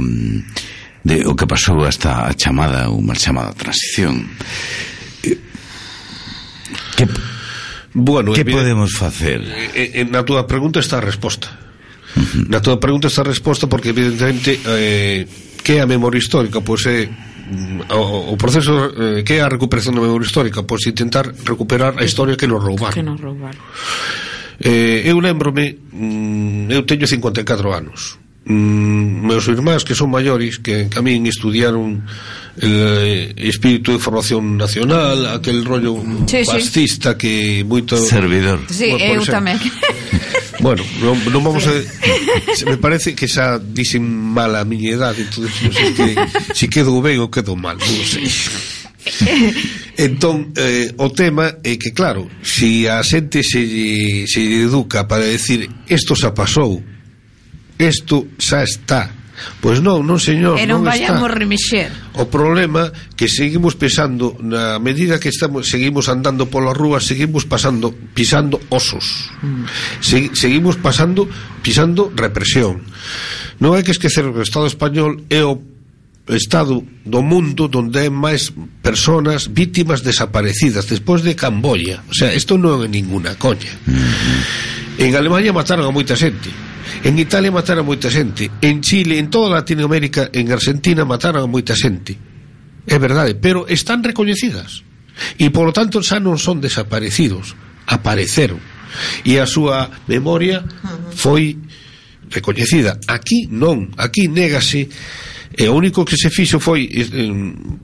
de o que pasou hasta a chamada ou mal chamada transición. Eh, que, bueno, que podemos facer? En, eh, na túa pregunta está a resposta. Na tua pregunta está resposta porque evidentemente eh, que é a memoria histórica? Pois é mm, o, o proceso eh, que é a recuperación da memoria histórica? Pois intentar recuperar a historia que nos roubaron. Que nos roubaron. Eh, eu lembrome, mm, eu teño 54 anos mm, meus irmáns que son maiores que, que a min estudiaron el espírito de formación nacional aquel rollo sí, fascista sí. que moito servidor sí, bueno, eu tamén Bueno, non, non vamos sí. a... Se me parece que xa dicen mal a miña idade, entón, non sei que, si quedo ben ou quedo mal, non sei. Entón, eh, o tema é que, claro, se si a xente se lle, se lle educa para decir isto xa pasou, isto xa está. Pois non, non señor, e non, non vayamos está. remexer. O problema que seguimos pesando na medida que estamos seguimos andando pola rúa, seguimos pasando pisando osos. Mm. Se, seguimos pasando pisando represión. Non hai que esquecer que o Estado español é o estado do mundo donde hai máis personas vítimas desaparecidas despois de Camboya. O sea, isto non é ninguna coña. Mm, mm. En Alemania mataron a moita xente En Italia mataron moita xente, en Chile, en toda Latinoamérica, en Argentina mataron a moita xente. É verdade, pero están recoñecidas. E polo tanto xa non son desaparecidos, apareceron. E a súa memoria foi recoñecida. Aquí non, aquí négase E o único que se fixo foi, eh,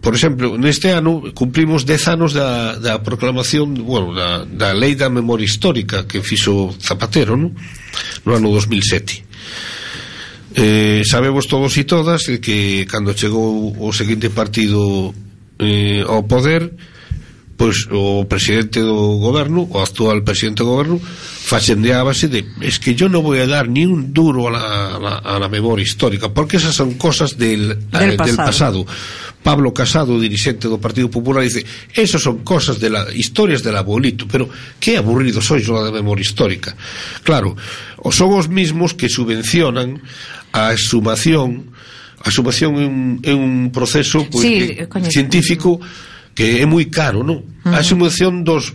por exemplo, neste ano cumplimos 10 anos da, da proclamación, bueno, da, da lei da memoria histórica que fixo Zapatero, no, no ano 2007. Eh, sabemos todos e todas que cando chegou o seguinte partido eh, ao poder, pois o presidente do goberno, o actual presidente do goberno, facende a base de es que yo no voy a dar ni un duro a la, a la, a la memoria histórica, porque esas son cosas del, del, eh, pasado. del pasado. Pablo Casado, dirixente do Partido Popular, dice, esas son cosas de la, historias del abuelito, pero que aburrido sois lo de memoria histórica. Claro, o son os mismos que subvencionan a exhumación, a exhumación é un, é un proceso pues, sí, que, coño, científico coño que é moi caro, non? Uh -huh. A exhumación dos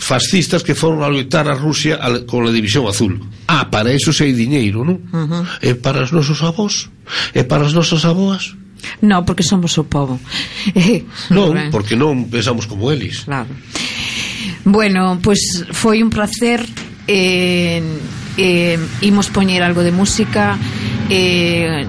fascistas que foron a loitar a Rusia con a División Azul. Ah, para eso sei diñeiro, non? Uh -huh. E para os nosos avós? E para as nosas avoas? Non, porque somos o povo. Eh, non, porque non pensamos como eles. Claro. Bueno, pois pues foi un placer eh, eh, imos poñer algo de música eh,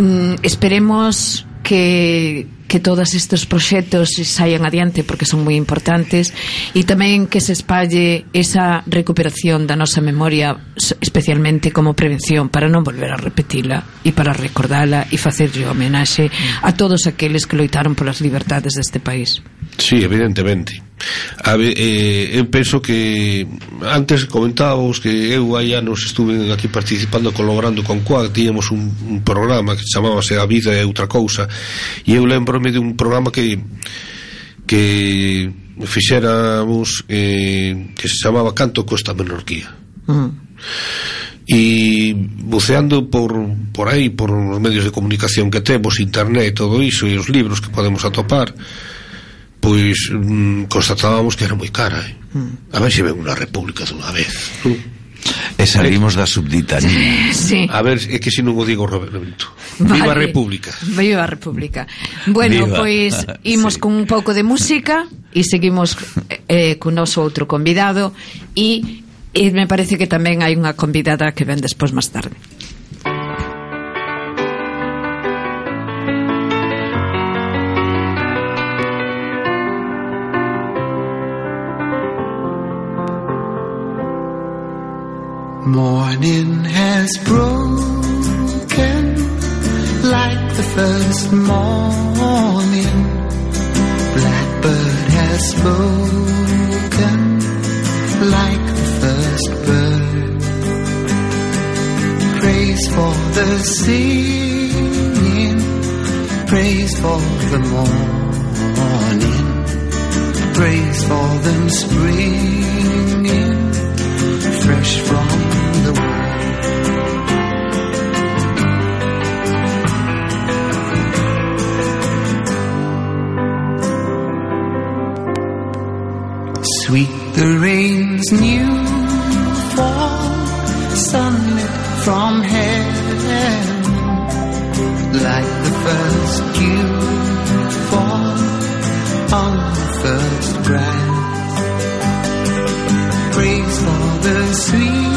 mm, esperemos que que todos estes proxectos saian adiante porque son moi importantes e tamén que se espalle esa recuperación da nosa memoria especialmente como prevención para non volver a repetila e para recordala e facerlle homenaxe a todos aqueles que loitaron polas libertades deste país. Sí, evidentemente. A ver, eh, eu penso que antes comentábamos que eu hai anos estuve aquí participando colaborando con Coac, tiñamos un, un programa que chamábase A vida é outra cousa e eu lembrome de un programa que que fixéramos eh, que se chamaba Canto Costa Menorquía uh mm. -huh. e buceando por, por aí por os medios de comunicación que temos, internet, e todo iso e os libros que podemos atopar pois mm, constatábamos que era moi cara eh? mm. a ver se ven unha república dunha vez. E salimos da subditanía. Sí. A ver, é que se non o digo Roberto. Vale. Viva a República. Viva a República. Bueno, Viva. pois imos sí. con un pouco de música e seguimos eh, con noso outro convidado e, e me parece que tamén hai unha convidada que ven despois máis tarde. Morning has broken like the first morning. Blackbird has spoken like the first bird. Praise for the singing, praise for the morning, praise for them springing fresh from Sweet the rain's new fall, sunlit from heaven, like the first dew fall on the first grass. Praise for the sweetness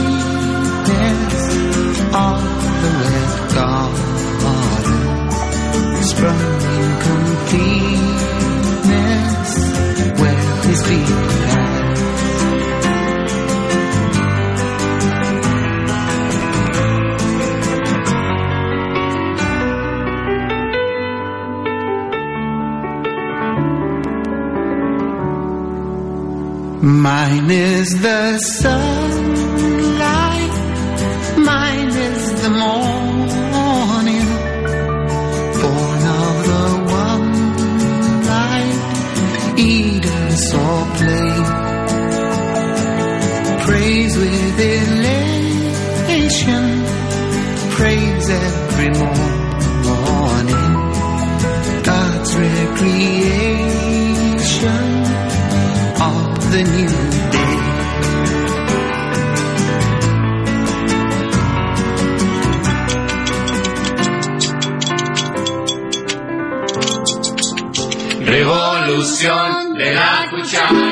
the sun. Verá escuchar.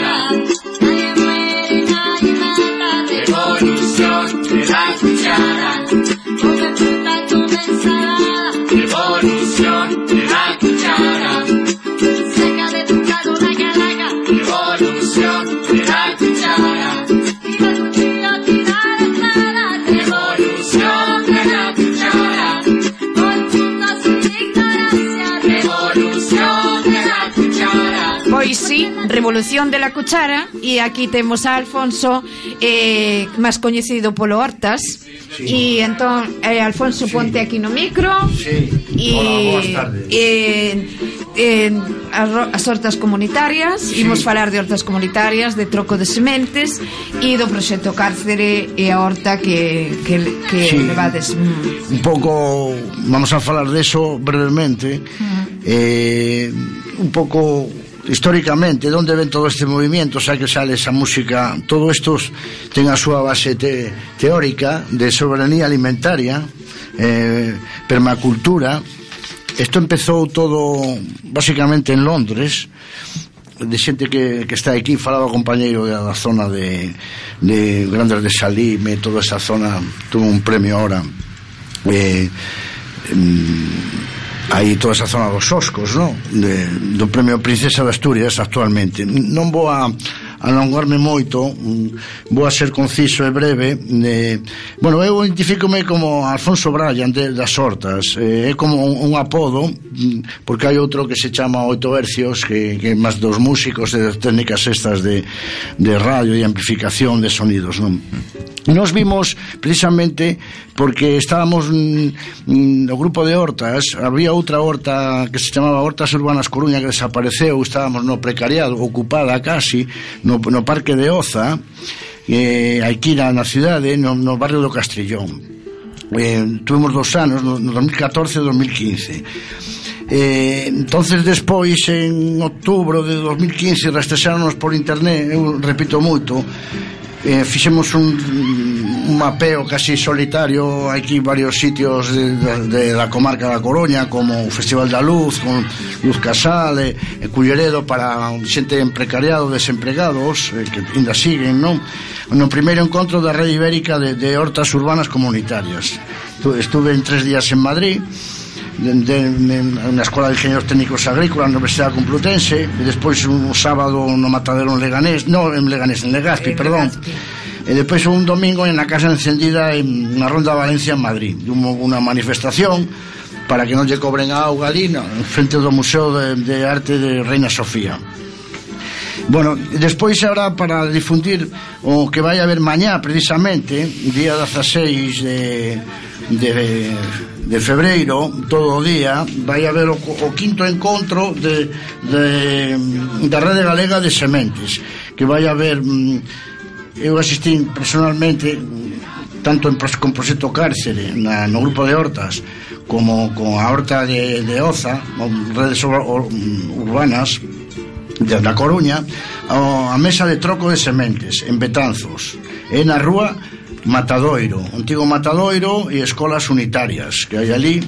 evolución de la cuchara e aquí temos a Alfonso eh, máis coñecido polo Hortas sí. e entón eh, Alfonso sí. ponte aquí no micro sí. e, Hola, e, e eh, as hortas comunitarias sí. imos falar de hortas comunitarias de troco de sementes e do proxecto cárcere e a horta que, que, que sí. levades mm. un pouco vamos a falar de eso brevemente uh -huh. eh, un pouco históricamente, de onde ven todo este movimiento, xa que sale esa música, todo isto ten a súa base te, teórica de soberanía alimentaria, eh, permacultura. Isto empezou todo basicamente en Londres, de xente que, que está aquí. Falaba o compañeiro da, zona de, de Grandes de Salime toda esa zona tuvo un premio ahora eh, mm, aí toda esa zona dos Oscos, non? De, do Premio Princesa de Asturias actualmente. Non vou a alongarme moito, mm, vou a ser conciso e breve. Eh, bueno, eu identifícome como Alfonso Bryan de, das Hortas. Eh, é como un, un apodo, mm, porque hai outro que se chama Oito Hercios, que, que máis dos músicos e das técnicas estas de, de radio e amplificación de sonidos, non? Nos vimos precisamente porque estábamos mm, no grupo de hortas, había outra horta que se chamaba Hortas Urbanas Coruña que desapareceu, estábamos no precariado, ocupada casi, no, no Parque de Oza, eh, aquí na, na cidade, no, no barrio do Castrillón. Eh, tuvimos dos anos, no, no 2014 e 2015. Eh, entonces despois en outubro de 2015 rastexáronos por internet, eu repito moito, eh, fixemos un, un mapeo casi solitario aquí varios sitios de, de, de la comarca da Coruña como o Festival da Luz con Luz Casal e, e eh, Culleredo para xente precariado desempregados eh, que ainda siguen non? No primeiro encontro da rede ibérica de, de hortas urbanas comunitarias. Estuve en tres días en Madrid de, de, na Escola de Ingenieros Técnicos Agrícolas na Universidade Complutense e despois un sábado no Matadero en Leganés no, en Leganés, en Legazpi, perdón. Legazpi. e despois un domingo en a Casa Encendida en na Ronda de Valencia en Madrid. Hubo unha manifestación para que non lle cobren a auga ali no, frente do Museo de, de Arte de Reina Sofía. Bueno, despois ahora para difundir o que vai haber mañá precisamente, día 16 de, de, de febreiro, todo o día, vai haber o, o quinto encontro de, de, da Rede Galega de Sementes, que vai haber... Mm, eu asistí personalmente mm, tanto en, con Proxecto Cárcere na, no grupo de hortas como con a horta de, de Oza redes mm, urbanas de da Coruña a mesa de troco de sementes en Betanzos e na rúa Matadoiro, antigo Matadoiro e escolas unitarias que hai ali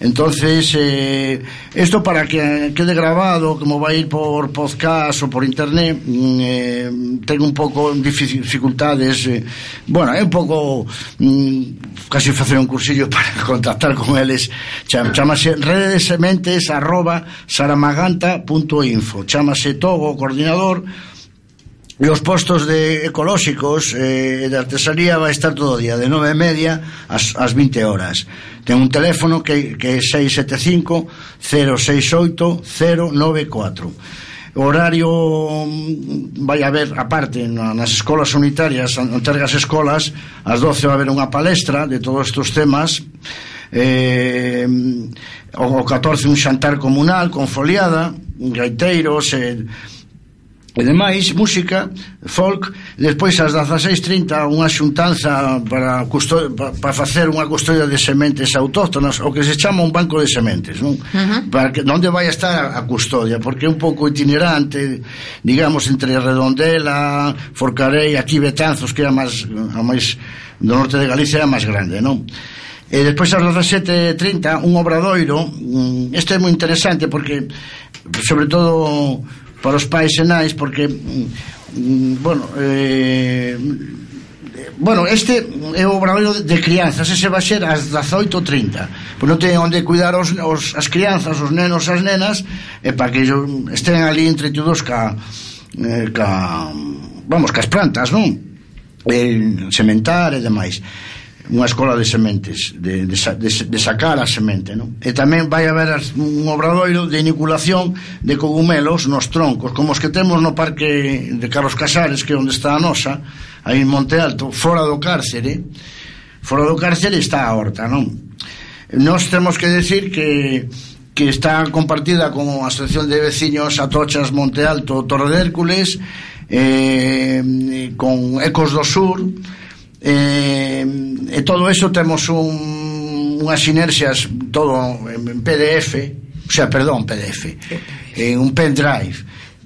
Entonces, eh, esto para que quede grabado, como va a ir por podcast o por internet, mm, eh, tengo un pouco dificultades, eh, bueno, é un pouco mm, casi facer un cursillo para contactar con eles. Chamase rede de sementes arroba saramaganta.info. Chamase Togo, coordinador, E os postos de ecolóxicos eh, de artesanía vai estar todo o día, de nove e media ás, ás 20 horas. Ten un teléfono que, que é 675-068-094 horario mm, vai haber aparte nas escolas unitarias, antergas escolas, ás 12 vai haber unha palestra de todos estes temas. Eh, o 14 un xantar comunal con foliada, gaiteiros, eh, E demais, música, folk, despois ás 16.30 unha xuntanza para, custo... para facer unha custodia de sementes autóctonas, o que se chama un banco de sementes, non? Uh -huh. Para que onde vai a estar a custodia, porque é un pouco itinerante, digamos entre Redondela, Forcarei, aquí Betanzos, que é a máis a máis do norte de Galicia é a máis grande, non? E despois ás 17.30 un obradoiro, mm, este é moi interesante porque sobre todo para os pais e nais porque mm, mm bueno eh, eh, bueno, este é o obradoiro de crianzas, ese vai ser ás 18.30. Pois non ten onde cuidar os, os, as crianzas, os nenos, as nenas, e para que ellos estén ali entretidos ca, eh, ca, vamos, cas plantas, non? E, sementar e demais unha escola de sementes de, de, de, de sacar a semente non? e tamén vai haber as, un obradoiro de inoculación de cogumelos nos troncos, como os que temos no parque de Carlos Casares, que é onde está a nosa aí en Monte Alto, fora do cárcere fora do cárcere está a horta non? nós temos que decir que que está compartida con a Asociación de Veciños Atochas Monte Alto Torre de Hércules eh, con Ecos do Sur eh, e todo eso temos un, unhas sinerxias todo en PDF o sea, perdón, PDF en un pendrive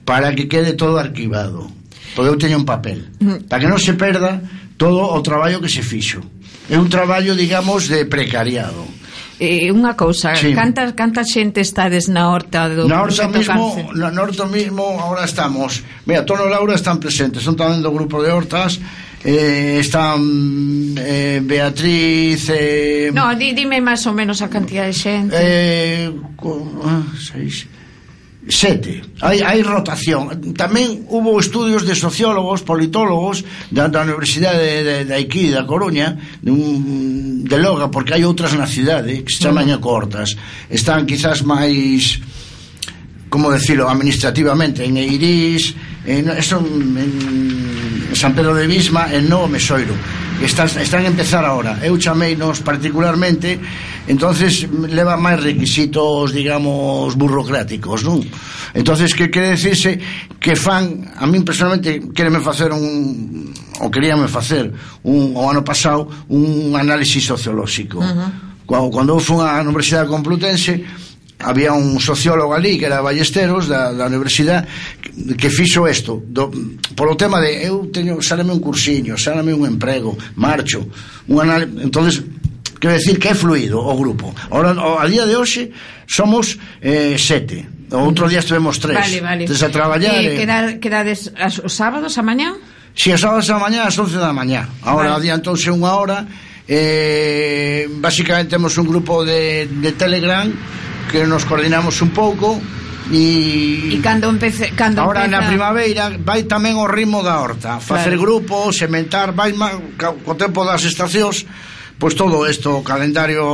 para que quede todo arquivado porque eu teño un papel para que non se perda todo o traballo que se fixo é un traballo, digamos, de precariado eh, unha cousa, sí. canta, canta xente estades na horta do Na horta mismo, cáncer? na horta mismo agora estamos. Mira, Tono Laura están presentes, son tamén do grupo de hortas eh, están eh, Beatriz eh, No, di, dime máis ou menos a cantidad de xente eh, ah, seis, sete. Hai, hai rotación. Tamén hubo estudios de sociólogos, politólogos da, da Universidade de, de, de aquí, da Coruña de, un, de Loga, porque hai outras na cidade que se mm. chaman uh -huh. cortas. Están quizás máis como decirlo, administrativamente en Eirís en, son en San Pedro de Bisma e no Mesoiro están, están a empezar agora eu chamei nos particularmente entonces leva máis requisitos digamos burocráticos non? entonces que quere decirse que fan, a min personalmente quereme facer un ou queríame facer un, o ano pasado un análisis sociolóxico uh -huh. cando eu fui á Universidade Complutense había un sociólogo ali que era Ballesteros da, da universidade que fixo isto do, polo tema de eu teño sálame un cursiño sálame un emprego marcho un anal... entonces quero decir que é fluido o grupo Ora, o, a día de hoxe somos eh, sete o outro día estivemos tres vale, vale. Entonces, a traballar eh, eh... Quedar, quedades as, os sábados a mañá? Si, as sábados a mañá as 11 da mañá agora vale. adiantouse unha hora eh, básicamente temos un grupo de, de Telegram que nos coordinamos un pouco E, e cando empece cando Ahora empeza... na primavera vai tamén o ritmo da horta, facer claro. grupos, sementar, vai co tempo das estacións pois todo isto, o calendario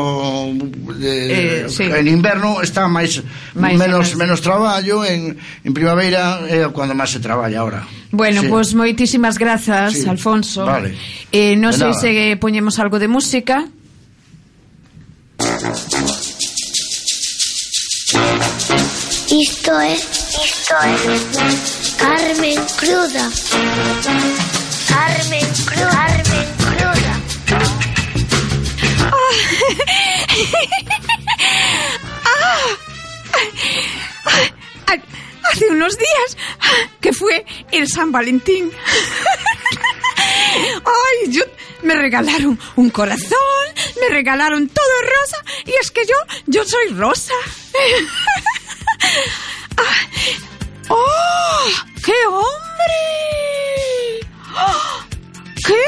de, eh, sí. en inverno está máis, máis menos máis. menos traballo en, en primavera é eh, cando máis se traballa ahora. Bueno, sí. pois moitísimas grazas, sí. Alfonso. Vale. Eh, non sei se poñemos algo de música. Isto é, isto é Carmen Cruda. Carmen Cruda. Carmen Cruda. Ah, Hace unos días que fue el San Valentín. Ay, yo me regalaron un corazón, me regalaron todo rosa y es que yo yo soy rosa. Ah, ¡Oh! ¡Qué hombre! ¡Oh! ¿Qué?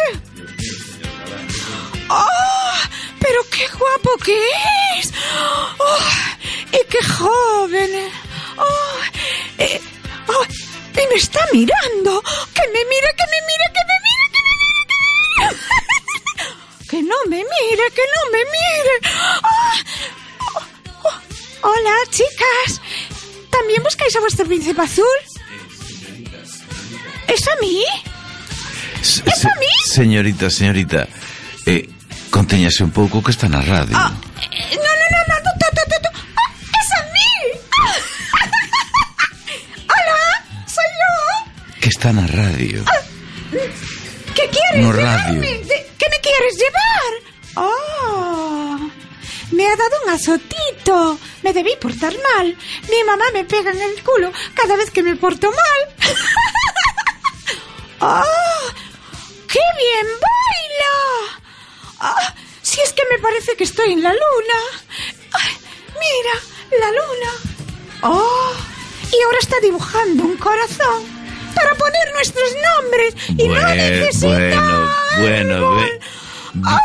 ¡Oh! ¡Pero qué guapo que es! ¡Oh! ¡Y qué joven! ¡Oh! Eh, oh, ¡Y me está mirando! ¡Que me mire, que me mire, que me mire, que me mire, que me mire! ¡Que no me mire, que no me mire! Oh, ¡Hola, chicas! ¿También buscáis a vuestro príncipe azul? ¿Es a mí? ¿Es se- a mí? Señorita, señorita, eh, contéñase un pouco que está na radio. Ah, eh, no, no, no, no, no, no, no, no, no. Ah, ¡Es a mí! ¡Hola! ¡Soy yo! Que está na radio. ¿Qué quieres No llevarme? radio. ¿De- ¿Qué me quieres llevar? ¡Oh! Me ha dado un azotito. Me debí portar mal. Mi mamá me pega en el culo cada vez que me porto mal. ¡Oh! ¡Qué bien baila! Ah, si es que me parece que estoy en la luna. Ay, mira, la luna. ¡Oh! Y ahora está dibujando un corazón para poner nuestros nombres. Y no Bue- necesita bueno, bueno, ve- ¡Ah!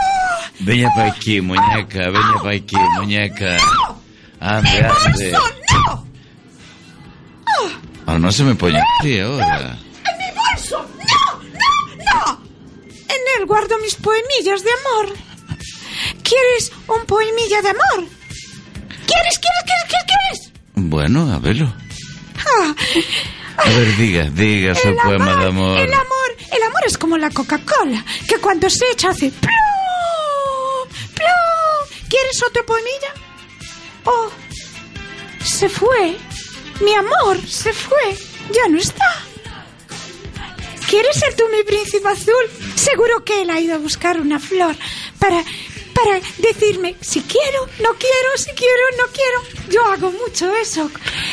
Veña pa aquí, muñeca, veña pa aquí, muñeca. Ande, ande. ¡Bolso! ¡No! Ah, no se me pone así ahora. ¡En mi bolso! ¡No! ¡No! ¡No! En él guardo mis poemillas de amor. ¿Quieres un poemilla de amor? ¿Quieres, quieres, quieres, quieres, quieres? Bueno, a verlo. Ah, A ver, diga, diga su poema de amor. El amor, el amor es como la Coca-Cola, que cuando se echa hace ¡plum! ¿Quieres otro poemilla? Oh, se fue. Mi amor, se fue. Ya no está. ¿Quieres ser tú mi príncipe azul? Seguro que él ha ido a buscar una flor para, para decirme si quiero, no quiero, si quiero, no quiero. Yo hago mucho eso.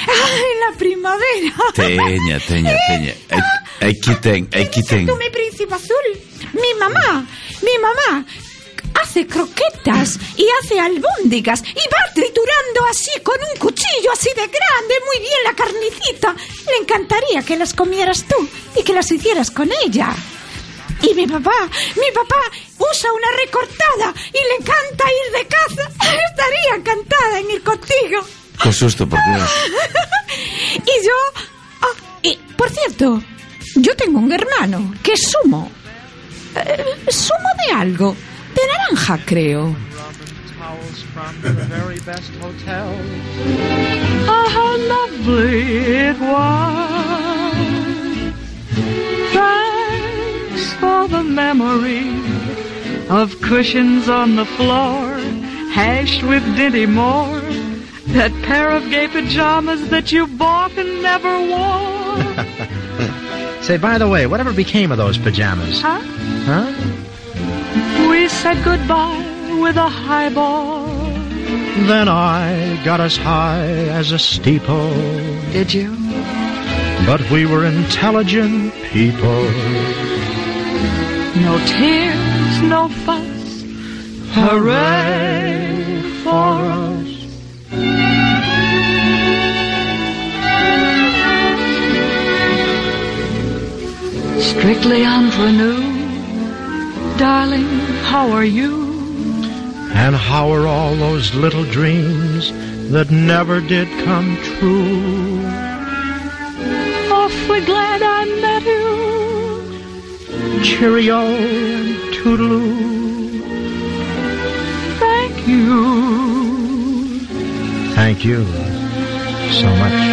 En la primavera. Teña, teña, teña. Aquí ten, aquí ten. tú mi príncipe azul. Mi mamá, mi mamá hace croquetas y hace albóndigas y va triturando así con un cuchillo así de grande, muy bien la carnicita. Le encantaría que las comieras tú y que las hicieras con ella. Y mi papá, mi papá usa una recortada y le encanta ir de caza. Estaría encantada en ir contigo. Qué susto, por Dios. Y yo... ah, y, por cierto, yo tengo un hermano que es sumo. Eh, sumo de algo. De naranja, creo. Oh, how lovely it was. Thanks for the memory of cushions on the floor, hashed with Dinty Moore. That pair of gay pajamas that you bought and never wore. Say, by the way, whatever became of those pajamas? Huh? Huh? We said goodbye with a highball. Then I got as high as a steeple. Did you? But we were intelligent people. No tears, no fuss. Hooray for us. Strictly ingenue. Darling, how are you? And how are all those little dreams that never did come true? Awfully glad I met you. Cheerio and toodaloo. Thank you. Thank you so much.